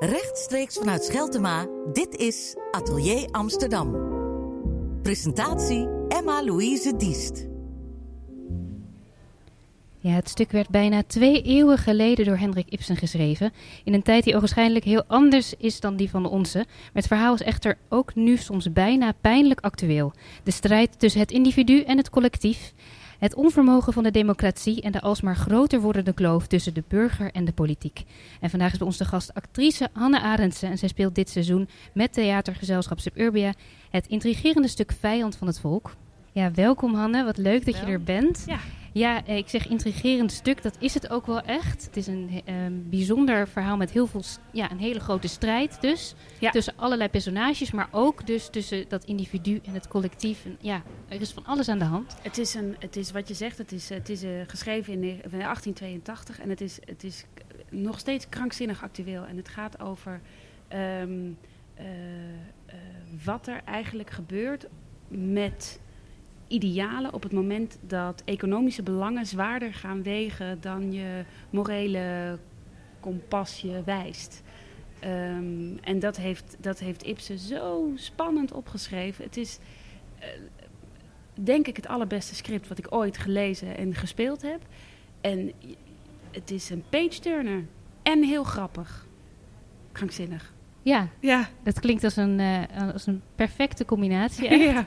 Rechtstreeks vanuit Scheltema, dit is Atelier Amsterdam. Presentatie Emma-Louise Diest. Ja, het stuk werd bijna twee eeuwen geleden door Hendrik Ibsen geschreven. In een tijd die waarschijnlijk heel anders is dan die van onze. Maar het verhaal is echter ook nu soms bijna pijnlijk actueel. De strijd tussen het individu en het collectief. Het onvermogen van de democratie en de alsmaar groter wordende kloof tussen de burger en de politiek. En vandaag is bij ons de gast actrice Hanne Arendsen. En zij speelt dit seizoen met theatergezelschap Suburbia het intrigerende stuk Vijand van het Volk. Ja, welkom Hanne. Wat leuk dat je er bent. Ja. Ja, eh, ik zeg intrigerend stuk, dat is het ook wel echt. Het is een eh, bijzonder verhaal met heel veel, ja, een hele grote strijd dus. Ja. Tussen allerlei personages, maar ook dus tussen dat individu en het collectief. En, ja, er is van alles aan de hand. Het is, een, het is wat je zegt, het is, het is eh, geschreven in, ne- in 1882 en het is, het is nog steeds krankzinnig actueel. En het gaat over ehm, eh, eh, wat er eigenlijk gebeurt met idealen op het moment dat economische belangen zwaarder gaan wegen dan je morele kompas je wijst. Ehm, en dat heeft, dat heeft Ibsen zo spannend opgeschreven. Het is, eh, denk ik, het allerbeste script wat ik ooit gelezen en gespeeld heb. En het is een page-turner. En heel grappig. Krankzinnig. Ja, Ja. dat klinkt als een, eh, als een perfecte combinatie. echt. ja.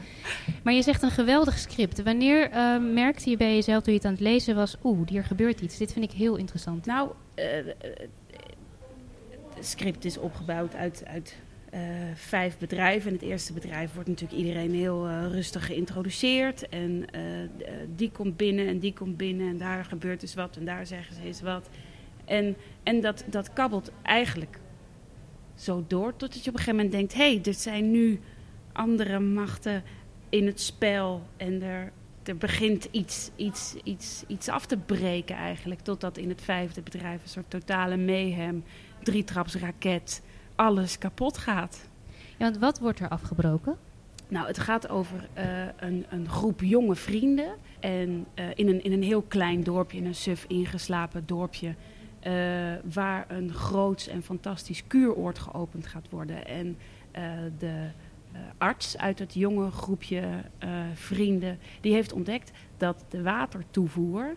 Maar je zegt een geweldig script. Wanneer eh, merkte je bij jezelf toen je het aan het lezen was... oeh, hier gebeurt iets. Dit vind ik heel interessant. Nou, eh, eh, het script is opgebouwd uit, uit vijf bedrijven. En het eerste bedrijf wordt natuurlijk iedereen heel rustig geïntroduceerd. En die komt binnen en die komt binnen en daar gebeurt dus wat en daar zeggen ze eens wat. En, en dat, dat kabbelt eigenlijk zo door totdat je op een gegeven moment denkt... hé, hey, er zijn nu andere machten in het spel en er, er begint iets, iets, iets, iets af te breken eigenlijk. Totdat in het vijfde bedrijf een soort totale mayhem, drietrapsraket, alles kapot gaat. Ja, want wat wordt er afgebroken? Nou, het gaat over eh, een, een groep jonge vrienden. En eh, in, een, in een heel klein dorpje, in een suf ingeslapen dorpje. Eh, waar een groots en fantastisch kuuroord geopend gaat worden. En eh, de eh, arts uit het jonge groepje vrienden, die heeft ontdekt dat de watertoevoer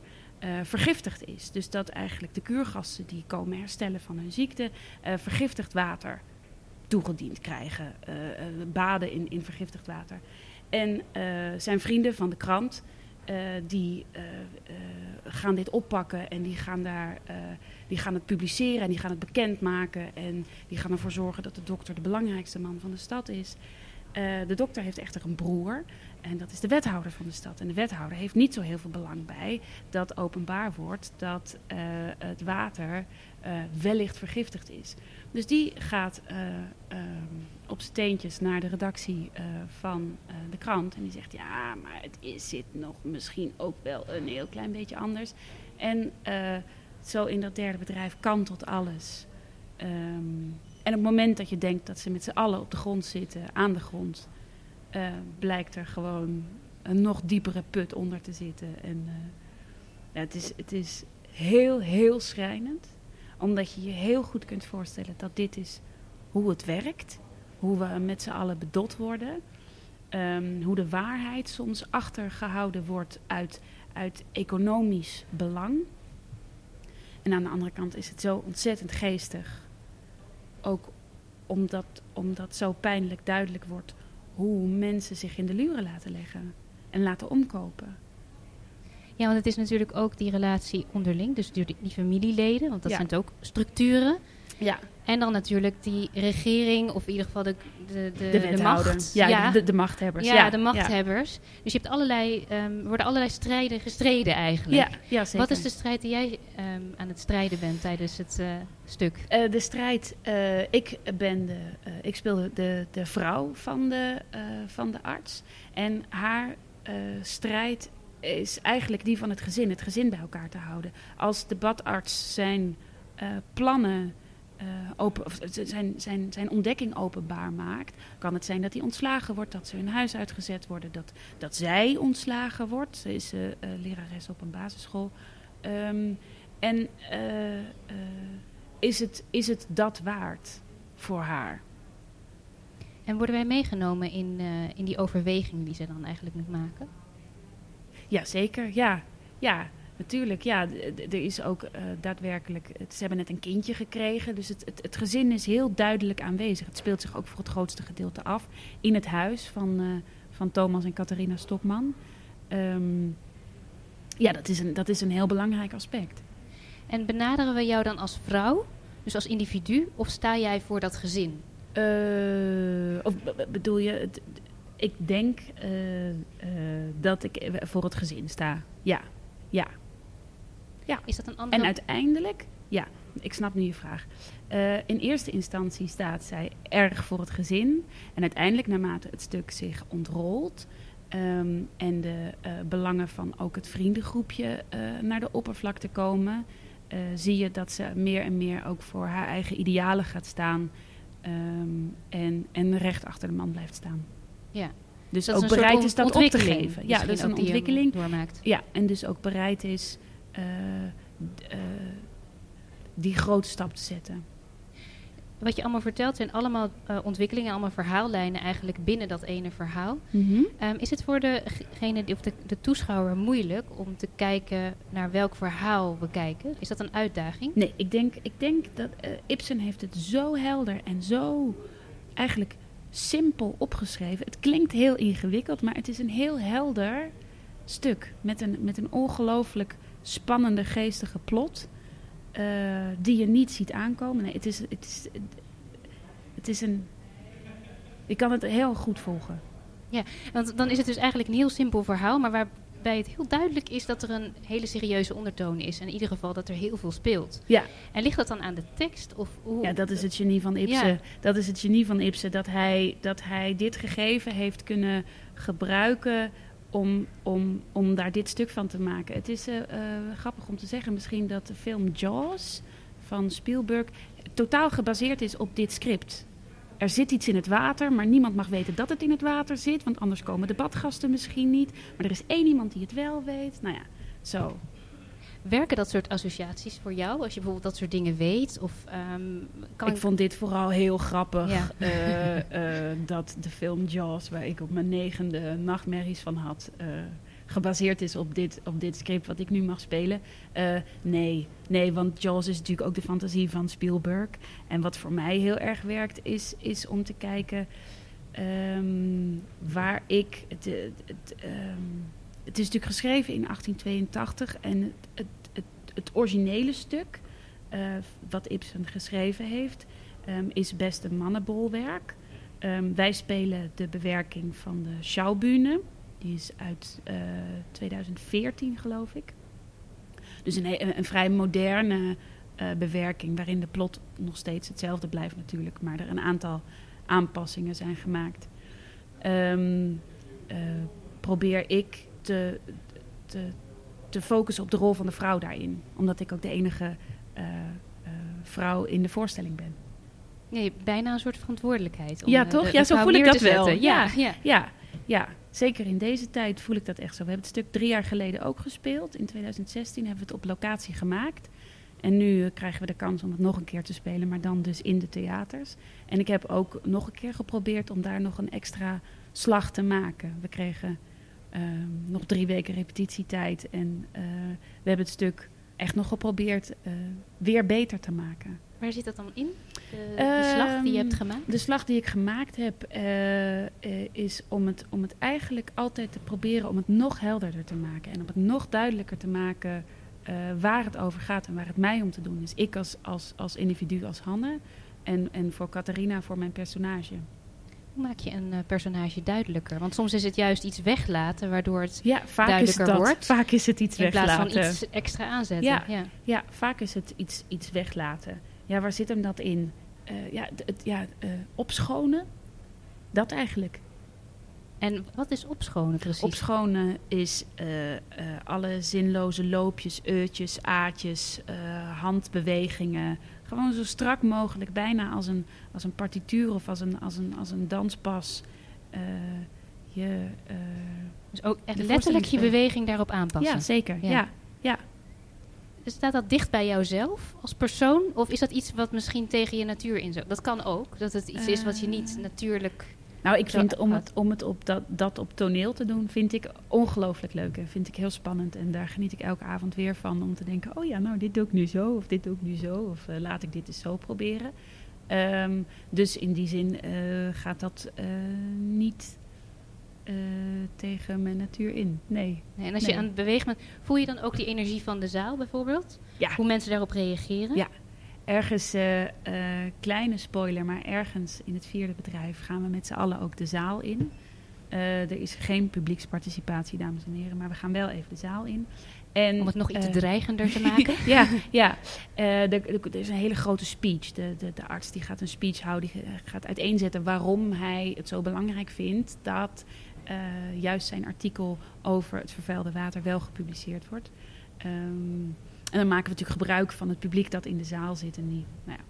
vergiftigd is. Dus dat eigenlijk de kuurgassen die komen herstellen van hun ziekte, vergiftigd water toegediend krijgen. baden in, in vergiftigd water. En zijn vrienden van de krant, eh, die eh, eh, gaan dit oppakken en die gaan, daar, die gaan het publiceren en die gaan het bekendmaken. En die gaan ervoor zorgen dat de dokter de belangrijkste man van de stad is. De dokter heeft echter een broer en dat is de wethouder van de stad. En de wethouder heeft niet zo heel veel belang bij dat openbaar wordt dat het water wellicht vergiftigd is. Dus die gaat eh, ehm, op zijn teentjes naar de redactie van krant. En die zegt, ja, maar het is, zit nog misschien ook wel een heel klein beetje anders. En eh, zo in dat derde bedrijf kantelt alles. Ehm, en op het moment dat je denkt dat ze met z'n allen op de grond zitten, aan de grond... eh, blijkt er gewoon een nog diepere put onder te zitten. En eh, het, is, het is heel, heel schrijnend omdat je je heel goed kunt voorstellen dat dit is hoe het werkt. Hoe we met z'n allen bedot worden. Ehm, hoe de waarheid soms achtergehouden wordt uit, uit economisch belang. En aan de andere kant is het zo ontzettend geestig. Ook omdat, omdat zo pijnlijk duidelijk wordt hoe mensen zich in de luren laten leggen. En laten omkopen. Ja, want het is natuurlijk ook die relatie onderling. Dus die familieleden, want dat Ja. zijn het ook structuren. Ja, En dan natuurlijk die regering, of in ieder geval de, de, de, de de wethouder. macht. Ja, De, de machthebbers. ja, Ja, de machthebbers. Dus je hebt allerlei, ehm, worden allerlei strijden gestreden eigenlijk. Ja, ja, zeker. Wat is de strijd die jij ehm, aan het strijden bent tijdens het eh, stuk? Eh, de strijd, eh, ik, ben de, ik speel de, de vrouw van de, van de arts. En haar strijd is eigenlijk die van het gezin, het gezin bij elkaar te houden. Als de badarts zijn plannen, eh, open, of zijn, zijn, zijn ontdekking openbaar maakt, kan het zijn dat hij ontslagen wordt, dat ze hun huis uitgezet worden, dat, dat zij ontslagen wordt. Ze is eh, lerares op een basisschool. Ehm, en is, het, is het dat waard? voor haar. En worden wij meegenomen in, in die overweging die ze dan eigenlijk moet maken? Ja, zeker. Ja, ja natuurlijk. Ja, er is ook uh, daadwerkelijk. Ze hebben net een kindje gekregen. Dus het, het, het, gezin is heel duidelijk aanwezig. Het speelt zich ook voor het grootste gedeelte af in het huis van, uh, van Thomas en Catharina Stokman. Um, ja, dat is, een, dat is een heel belangrijk aspect. En benaderen we jou dan als vrouw, dus als individu, of sta jij voor dat gezin? Uh, of bedoel je, ik denk dat ik voor het gezin sta. Ja, ja. Ja. Is dat een andere... En uiteindelijk, ja, ik snap nu je vraag. in eerste instantie staat zij erg voor het gezin. En uiteindelijk, naarmate het stuk zich ontrolt, Um, en de uh, belangen van ook het vriendengroepje uh, naar de oppervlakte komen, zie je dat ze meer en meer ook voor haar eigen idealen gaat staan um, en, en recht achter de man blijft staan. Ja. Dus dat ook bereid is dat op te geven. Ja, dat is een ontwikkeling. Doormaakt. Ja, en dus ook bereid is die grote stap te zetten wat je allemaal vertelt zijn allemaal uh, ontwikkelingen, allemaal verhaallijnen eigenlijk binnen dat ene verhaal. Mm -hmm. um, is het voor degene, of de, de, toeschouwer moeilijk om te kijken naar welk verhaal we kijken? Is dat een uitdaging? Nee, ik denk, ik denk dat uh, Ibsen heeft het zo helder en zo eigenlijk simpel opgeschreven. Het klinkt heel ingewikkeld, maar het is een heel helder stuk met een, met een ongelooflijk spannende, geestige plot. Uh, die je niet ziet aankomen. Nee, het is, het is, het is een. Je kan het heel goed volgen. Ja, want dan is het dus eigenlijk een heel simpel verhaal, maar waarbij het heel duidelijk is dat er een hele serieuze ondertoon is. En in ieder geval dat er heel veel speelt. Ja. En ligt dat dan aan de tekst? Of hoe? Ja, dat is het genie van Ibsen. Ja. Dat is het genie van Ibsen. Dat hij, dat hij dit gegeven heeft kunnen gebruiken om, om, om daar dit stuk van te maken. Het is uh, uh, grappig om te zeggen misschien dat de film Jaws van Spielberg totaal gebaseerd is op dit script. Er zit iets in het water, maar niemand mag weten dat het in het water zit, want anders komen de badgasten misschien niet. Maar er is één iemand die het wel weet. Nou ja, zo. Werken dat soort associaties voor jou? Als je bijvoorbeeld dat soort dingen weet? Of, um, kan ik, ik vond dit vooral heel grappig. Ja. Uh, uh, dat de film Jaws, waar ik op mijn negende nachtmerries van had... Uh, gebaseerd is op dit, op dit script wat ik nu mag spelen. nee, nee, want Jaws is natuurlijk ook de fantasie van Spielberg. En wat voor mij heel erg werkt, is, is om te kijken... Um, waar ik... Um, het is natuurlijk geschreven in 1882 en het, het, het, originele stuk uh, wat Ibsen geschreven heeft um, is best een mannenbolwerk. Um, wij spelen de bewerking van de Schaubühne. Die is uit uh, 2014 geloof ik. Dus een, vrij moderne uh, bewerking waarin de plot nog steeds hetzelfde blijft natuurlijk. Maar er een aantal aanpassingen zijn gemaakt. Um, probeer ik te, te, te, focussen op de rol van de vrouw daarin. Omdat ik ook de enige uh, uh, vrouw in de voorstelling ben. Nee, bijna een soort verantwoordelijkheid. Om ja, toch? De, de ja, zo voel ik dat wel. Ja, ja, ja. ja, ja. Zeker in deze tijd voel ik dat echt zo. We hebben het stuk drie jaar geleden ook gespeeld. In 2016 hebben we het op locatie gemaakt. En nu uh, krijgen we de kans om het nog een keer te spelen, maar dan dus in de theaters. En ik heb ook nog een keer geprobeerd om daar nog een extra slag te maken. We kregen nog drie weken repetitietijd. En uh, we hebben het stuk echt nog geprobeerd uh, weer beter te maken. Waar zit dat dan in? De, de slag die je hebt gemaakt? De slag die ik gemaakt heb is om het, om het eigenlijk altijd te proberen om het nog helderder te maken. En om het nog duidelijker te maken waar het over gaat en waar het mij om te doen is. Ik als, als, als individu, als Hanne. En, en voor Catharina, voor mijn personage. Hoe maak je een uh, personage duidelijker? Want soms is het juist iets weglaten waardoor het ja, vaak duidelijker is dat. wordt. Vaak is het iets in weglaten. In plaats van iets extra aanzetten. Ja, ja. ja vaak is het iets, iets weglaten. Ja, waar zit hem dat in? Uh, ja, het, ja uh, opschonen. Dat eigenlijk. En wat is opschonen precies? Opschonen is alle zinloze loopjes, eutjes, aatjes, handbewegingen gewoon zo strak mogelijk, bijna als een, als een partituur of als een, als een, als een danspas. Uh, je, uh, dus ook echt letterlijk je beweging daarop aanpassen. Ja, zeker. Ja. ja. ja. staat dat dicht bij jouzelf als persoon? Of is dat iets wat misschien tegen je natuur in zo? Dat kan ook, dat het iets is wat je niet Eh. natuurlijk... Nou, ik vind om het, om het op dat, dat op toneel te doen, vind ik ongelooflijk leuk. En vind ik heel spannend. En daar geniet ik elke avond weer van om te denken: oh ja, nou, dit doe ik nu zo, of dit doe ik nu zo, of eh, laat ik dit eens zo proberen. Ehm, dus in die zin eh, gaat dat eh, niet tegen mijn natuur in. Nee. Nee, en als je aan het bewegen bent, voel je dan ook die energie van de zaal bijvoorbeeld? Ja. Hoe mensen daarop reageren? Ja. Ergens, eh, kleine spoiler, maar ergens in het vierde bedrijf gaan we met z'n allen ook de zaal in. Eh, er is geen publieksparticipatie, dames en heren, maar we gaan wel even de zaal in. En, Om het nog iets dreigender te maken? ja, ja. Er, is een hele grote speech. De, de, de arts die gaat een speech houden, die gaat uiteenzetten waarom hij het zo belangrijk vindt dat juist zijn artikel over het vervuilde water wel gepubliceerd wordt. Ehm, en dan maken we natuurlijk gebruik van het publiek dat in de zaal zit. En die, nou ja.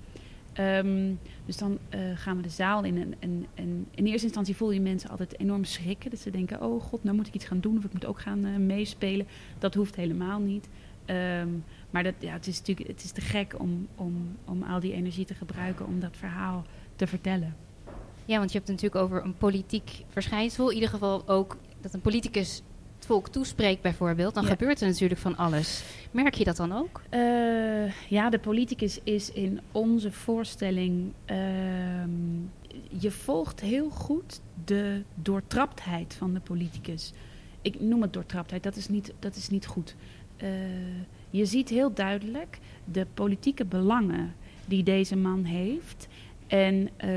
Ehm, dus dan eh, gaan we de zaal in. En, en, en in eerste instantie voel je mensen altijd enorm schrikken. Dat ze denken, oh god, nou moet ik iets gaan doen of ik moet ook gaan eh, meespelen. Dat hoeft helemaal niet. Ehm, maar dat, ja, het is natuurlijk het is te gek om, om, om al die energie te gebruiken om dat verhaal te vertellen. Ja, want je hebt het natuurlijk over een politiek verschijnsel. In ieder geval ook dat een politicus het volk toespreekt bijvoorbeeld. Dan Ja. gebeurt er natuurlijk van alles. Merk je dat dan ook? Eh, ja, de politicus is in onze voorstelling. ehm, je volgt heel goed de doortraptheid van de politicus. Ik noem het doortraptheid, dat is niet, dat is niet goed. Eh, je ziet heel duidelijk de politieke belangen die deze man heeft. En eh,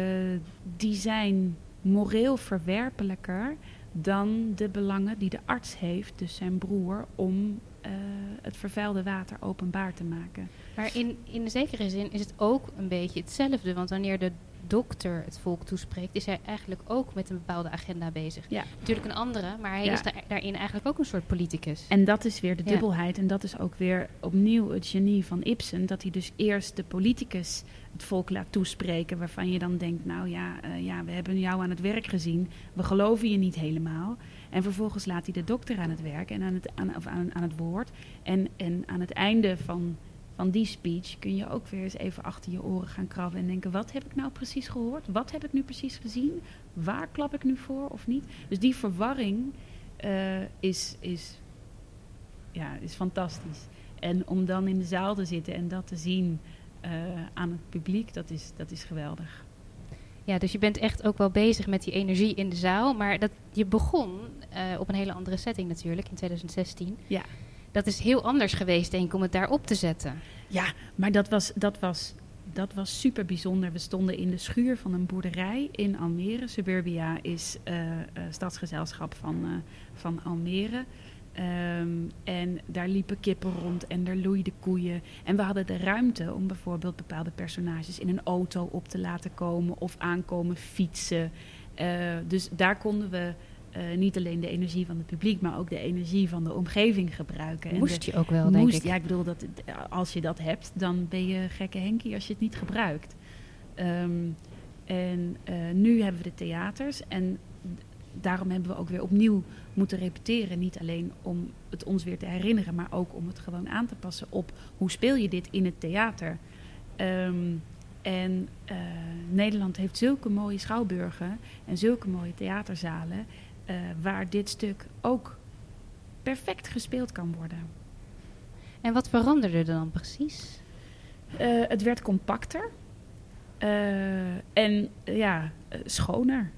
die zijn moreel verwerpelijker dan de belangen die de arts heeft, dus zijn broer, om eh, het vervuilde water openbaar te maken. Maar in, in de zekere zin is het ook een beetje hetzelfde. Want wanneer de dokter het volk toespreekt, is hij eigenlijk ook met een bepaalde agenda bezig. Ja. Natuurlijk een andere, maar hij Ja. is daar, daarin eigenlijk ook een soort politicus. En dat is weer de Ja. dubbelheid. En dat is ook weer opnieuw het genie van Ibsen. Dat hij dus eerst de politicus het volk laat toespreken. Waarvan je dan denkt, nou ja, eh, ja, we hebben jou aan het werk gezien. We geloven je niet helemaal. En vervolgens laat hij de dokter aan het werk en aan het, aan, of aan, aan het woord. En, en aan het einde van, van die speech kun je ook weer eens even achter je oren gaan krabben. En denken, wat heb ik nou precies gehoord? Wat heb ik nu precies gezien? Waar klap ik nu voor of niet? Dus die verwarring eh, is, is ja, is fantastisch. En om dan in de zaal te zitten en dat te zien eh, aan het publiek, dat is, dat is geweldig. Ja, dus je bent echt ook wel bezig met die energie in de zaal. Maar dat, je begon eh, op een hele andere setting natuurlijk, in 2016. Ja. Dat is heel anders geweest, denk ik, om het daar op te zetten. Ja, maar dat was, dat was, dat was super bijzonder. We stonden in de schuur van een boerderij in Almere. Suburbia is eh, eh, stadsgezelschap van, van Almere. Ehm, en daar liepen kippen rond en er loeiden koeien. En we hadden de ruimte om bijvoorbeeld bepaalde personages in een auto op te laten komen of aankomen fietsen. Eh, dus daar konden we eh, niet alleen de energie van het publiek, maar ook de energie van de omgeving gebruiken. De- Moest je ook wel, denk Moest, ik. Ja, ik bedoel, dat, als je dat hebt, dan ben je gekke Henkie als je het niet gebruikt. Ehm, en eh, nu hebben we de theaters en daarom hebben we ook weer opnieuw moeten repeteren. Niet alleen om het ons weer te herinneren, maar ook om het gewoon aan te passen op hoe speel je dit in het theater. Ehm, en eh, Nederland heeft zulke mooie schouwburgen en zulke mooie theaterzalen eh, waar dit stuk ook perfect gespeeld kan worden. En wat veranderde er dan precies? Eh, het werd compacter. En ja, schoner.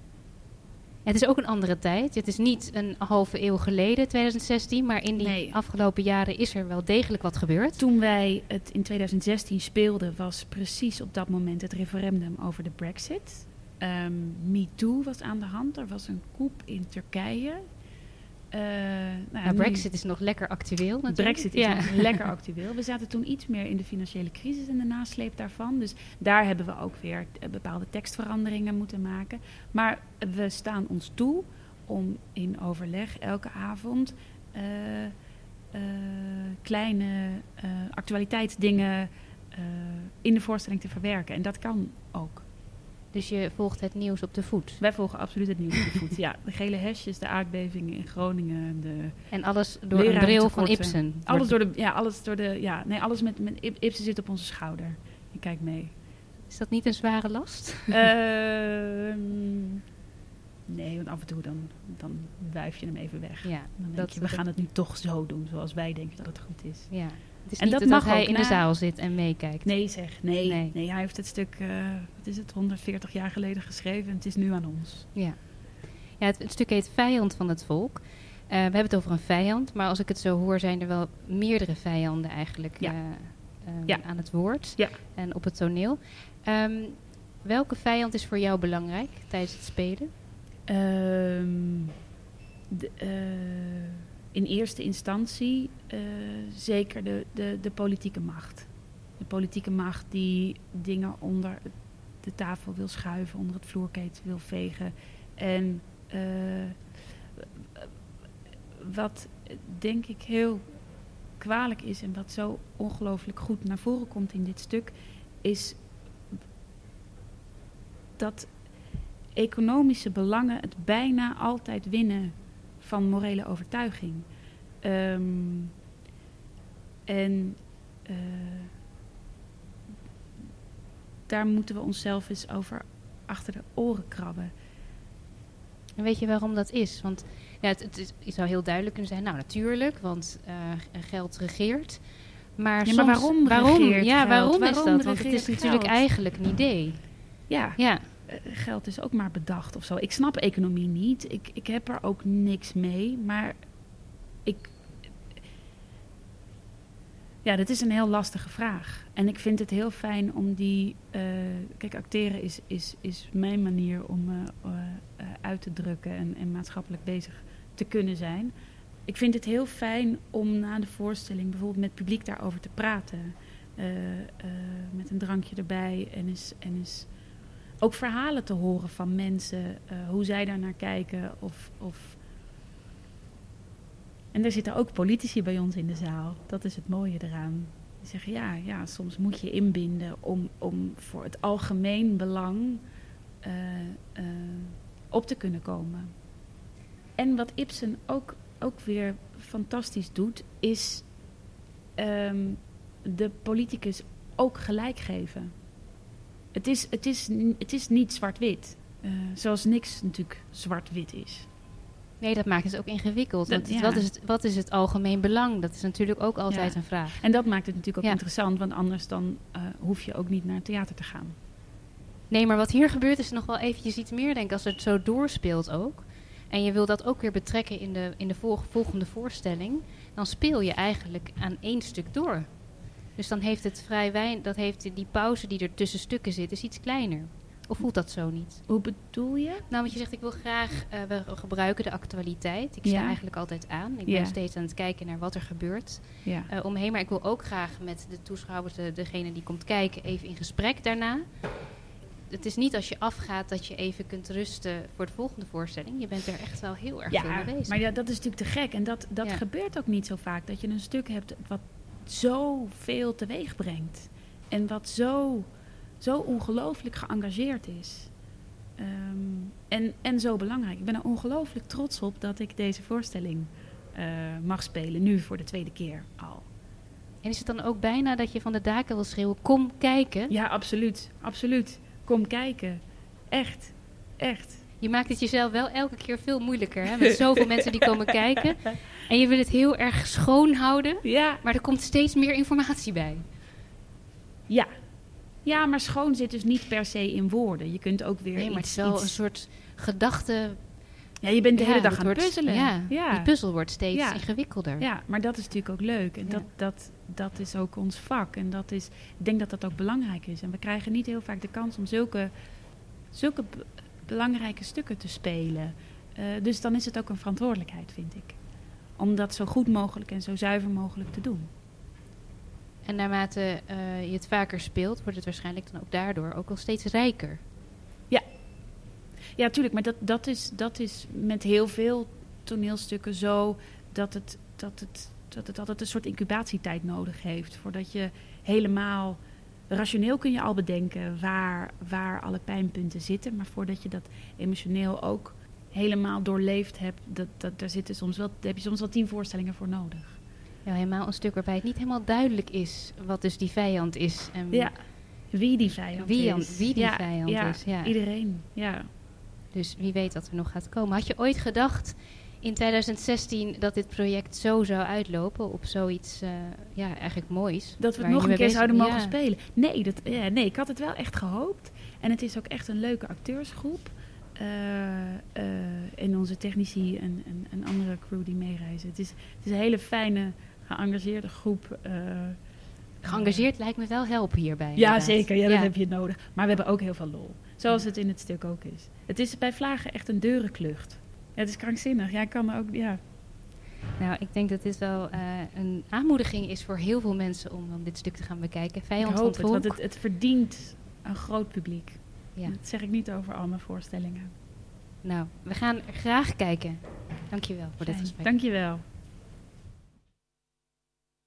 Het is ook een andere tijd. Het is niet een halve eeuw geleden, 2016, maar in die Nee. afgelopen jaren is er wel degelijk wat gebeurd. Toen wij het in 2016 speelden, was precies op dat moment het referendum over de Brexit. Ehm MeToo was aan de hand. Er was een coup in Turkije. Eh, nou, Brexit is nog lekker actueel natuurlijk. Brexit is ja. nog lekker actueel. We zaten toen iets meer in de financiële crisis en de nasleep daarvan. Dus daar hebben we ook weer eh, bepaalde tekstveranderingen moeten maken. Maar we staan ons toe om in overleg elke avond eh, kleine actualiteitsdingen in de voorstelling te verwerken. En dat kan ook. Dus je volgt het nieuws op de voet. Wij volgen absoluut het nieuws op de voet. Ja, de gele hesjes, de aardbevingen in Groningen, de En alles door een bril van. Ibsen. Alles door de, ja, alles door de, ja, nee, alles met, met Ib- Ibsen zit op onze schouder. Je kijkt mee. Is dat niet een zware last? Ehm, nee, want af en toe dan, dan wuif je hem even weg. Ja, Dan denk dat- je, we gaan het nu toch zo doen zoals wij denken dat het goed is. ja. Is En niet dat dat, mag hij in de zaal zit en meekijkt. Nee zeg, nee. Nee. nee. hij heeft het stuk, eh, wat is het, 140 jaar geleden geschreven en het is nu aan ons. Ja, ja het, het stuk heet Vijand van het Volk. Eh, we hebben het over een vijand, maar als ik het zo hoor, zijn er wel meerdere vijanden eigenlijk Ja. eh, ehm, Ja. aan het woord Ja. en op het toneel. Ehm, welke vijand is voor jou belangrijk tijdens het spelen? Ehm, de, in eerste instantie eh, zeker de, de, de politieke macht. De politieke macht die dingen onder de tafel wil schuiven, onder het vloerkleed wil vegen. En eh, wat denk ik heel kwalijk is en wat zo ongelooflijk goed naar voren komt in dit stuk, is dat economische belangen het bijna altijd winnen van morele overtuiging. Ehm, en eh, daar moeten we onszelf eens over achter de oren krabben. En weet je waarom dat is? Want ja, het, het, is- het zou heel duidelijk kunnen zijn, nou natuurlijk, want eh, geld regeert. Maar, Ja, maar waarom waarom? regeert Ja, waarom, is dat? Want het is natuurlijk geld? eigenlijk een idee. Ja, Ja, geld is ook maar bedacht of zo. Ik snap economie niet. Ik, ik heb er ook niks mee. Maar ik. Ja, dat is een heel lastige vraag. En ik vind het heel fijn om die. eh, kijk, acteren is, is, is mijn manier om eh, uit te drukken en, en maatschappelijk bezig te kunnen zijn. Ik vind het heel fijn om na de voorstelling bijvoorbeeld met publiek daarover te praten. Met een drankje erbij en eens, en eens ook verhalen te horen van mensen, eh, hoe zij daar naar kijken. Of, of... En er zitten ook politici bij ons in de zaal. Dat is het mooie eraan. Die zeggen, ja, ja soms moet je inbinden om, om voor het algemeen belang eh, eh, op te kunnen komen. En wat Ibsen ook, ook weer fantastisch doet, is ehm, de politicus ook gelijk geven. Het is, het is, het is niet zwart-wit. Eh, zoals niks natuurlijk zwart-wit is. nee, dat maakt het ook ingewikkeld. Dat- Want ja. wat, is het, wat is het algemeen belang? Dat is natuurlijk ook altijd Ja. een vraag. En dat maakt het natuurlijk ook Ja. interessant, want anders dan eh, hoef je ook niet naar het theater te gaan. Nee, maar wat hier gebeurt is nog wel eventjes iets meer, denk ik, als het zo doorspeelt ook. En je wil dat ook weer betrekken in de, in de volg- volgende voorstelling. Dan speel je eigenlijk aan één stuk door. Dus dan heeft het vrij weinig, dat heeft die pauze die er tussen stukken zit, is iets kleiner. Of voelt dat zo niet? Hoe bedoel je? Nou, want je zegt, ik wil graag, eh, we gebruiken de actualiteit. Ik sta Ja. eigenlijk altijd aan. Ik Ja. ben steeds aan het kijken naar wat er gebeurt Ja. eh, omheen. Maar ik wil ook graag met de toeschouwers, de, degene die komt kijken, even in gesprek daarna. Het is niet als je afgaat dat je even kunt rusten voor de volgende voorstelling. Je bent er echt wel heel erg Ja, mee bezig. maar ja, dat is natuurlijk te gek. En dat, dat gebeurt ook niet zo vaak. Dat je een stuk hebt wat zoveel teweeg brengt. En wat zo, zo ongelooflijk geëngageerd is. Ehm, en, en zo belangrijk. Ik ben er ongelooflijk trots op dat ik deze voorstelling eh, mag spelen. Nu voor de tweede keer al. En is het dan ook bijna dat je van de daken wil schreeuwen, kom kijken? Ja, absoluut. Absoluut. Kom kijken. Echt. Echt. Je maakt het jezelf wel elke keer veel moeilijker. Hè? Met zoveel mensen die komen kijken. En je wil het heel erg schoon houden. Ja, Maar er komt steeds meer informatie bij. ja. Ja, maar schoon zit dus niet per se in woorden. Je kunt ook weer Nee, maar het iets, is wel iets- een soort gedachte. Ja, je bent de Ja, hele dag het aan het puzzelen. Ja, ja. die puzzel wordt steeds Ja. ingewikkelder. Ja, maar dat is natuurlijk ook leuk. En dat, dat, dat is ook ons vak. En dat is, ik denk dat dat ook belangrijk is. En we krijgen niet heel vaak de kans om zulke, zulke belangrijke stukken te spelen. Eh, dus dan is het ook een verantwoordelijkheid, vind ik. Om dat zo goed mogelijk en zo zuiver mogelijk te doen. En naarmate eh, je het vaker speelt, wordt het waarschijnlijk dan ook daardoor ook wel steeds rijker. Ja, tuurlijk. Maar dat, dat, is, dat is met heel veel toneelstukken zo dat het, dat, het, dat het altijd een soort incubatietijd nodig heeft. Voordat je helemaal rationeel kun je al bedenken waar, waar alle pijnpunten zitten. Maar voordat je dat emotioneel ook helemaal doorleefd hebt, dat, dat, daar, zitten soms wel, daar heb je soms wel tien voorstellingen voor nodig. Ja, helemaal een stuk waarbij het niet helemaal duidelijk is wat dus die vijand is. En Ja, wie die vijand Wie, is. wie die Ja, vijand ja, is. Ja. Iedereen, ja. Dus wie weet wat er nog gaat komen. Had je ooit gedacht in 2016 dat dit project zo zou uitlopen op zoiets, eh, ja, eigenlijk moois? Dat we het nog een keer zouden mogen ja. spelen. Nee, dat, ja, nee, ik had het wel echt gehoopt. En het is ook echt een leuke acteursgroep. Eh, eh, en onze technici en, en, en andere crew die meereizen. Het is, het is een hele fijne, geëngageerde groep. Geëngageerd lijkt me wel helpen hierbij. Ja, inderdaad. zeker. Ja, dat heb je nodig. Maar we hebben ook heel veel lol. Zoals het in het stuk ook is. Het is bij Vlagen echt een deurenklucht. Het is krankzinnig. Ja, ik kan ook... Ja. Nou, ik denk dat dit wel eh, een aanmoediging is voor heel veel mensen om dit stuk te gaan bekijken. Ik Vijand van hoop het, want het, het verdient een groot publiek. Ja. Dat zeg ik niet over al mijn voorstellingen. Nou, we gaan graag kijken. Dankjewel voor dit gesprek. Dankjewel.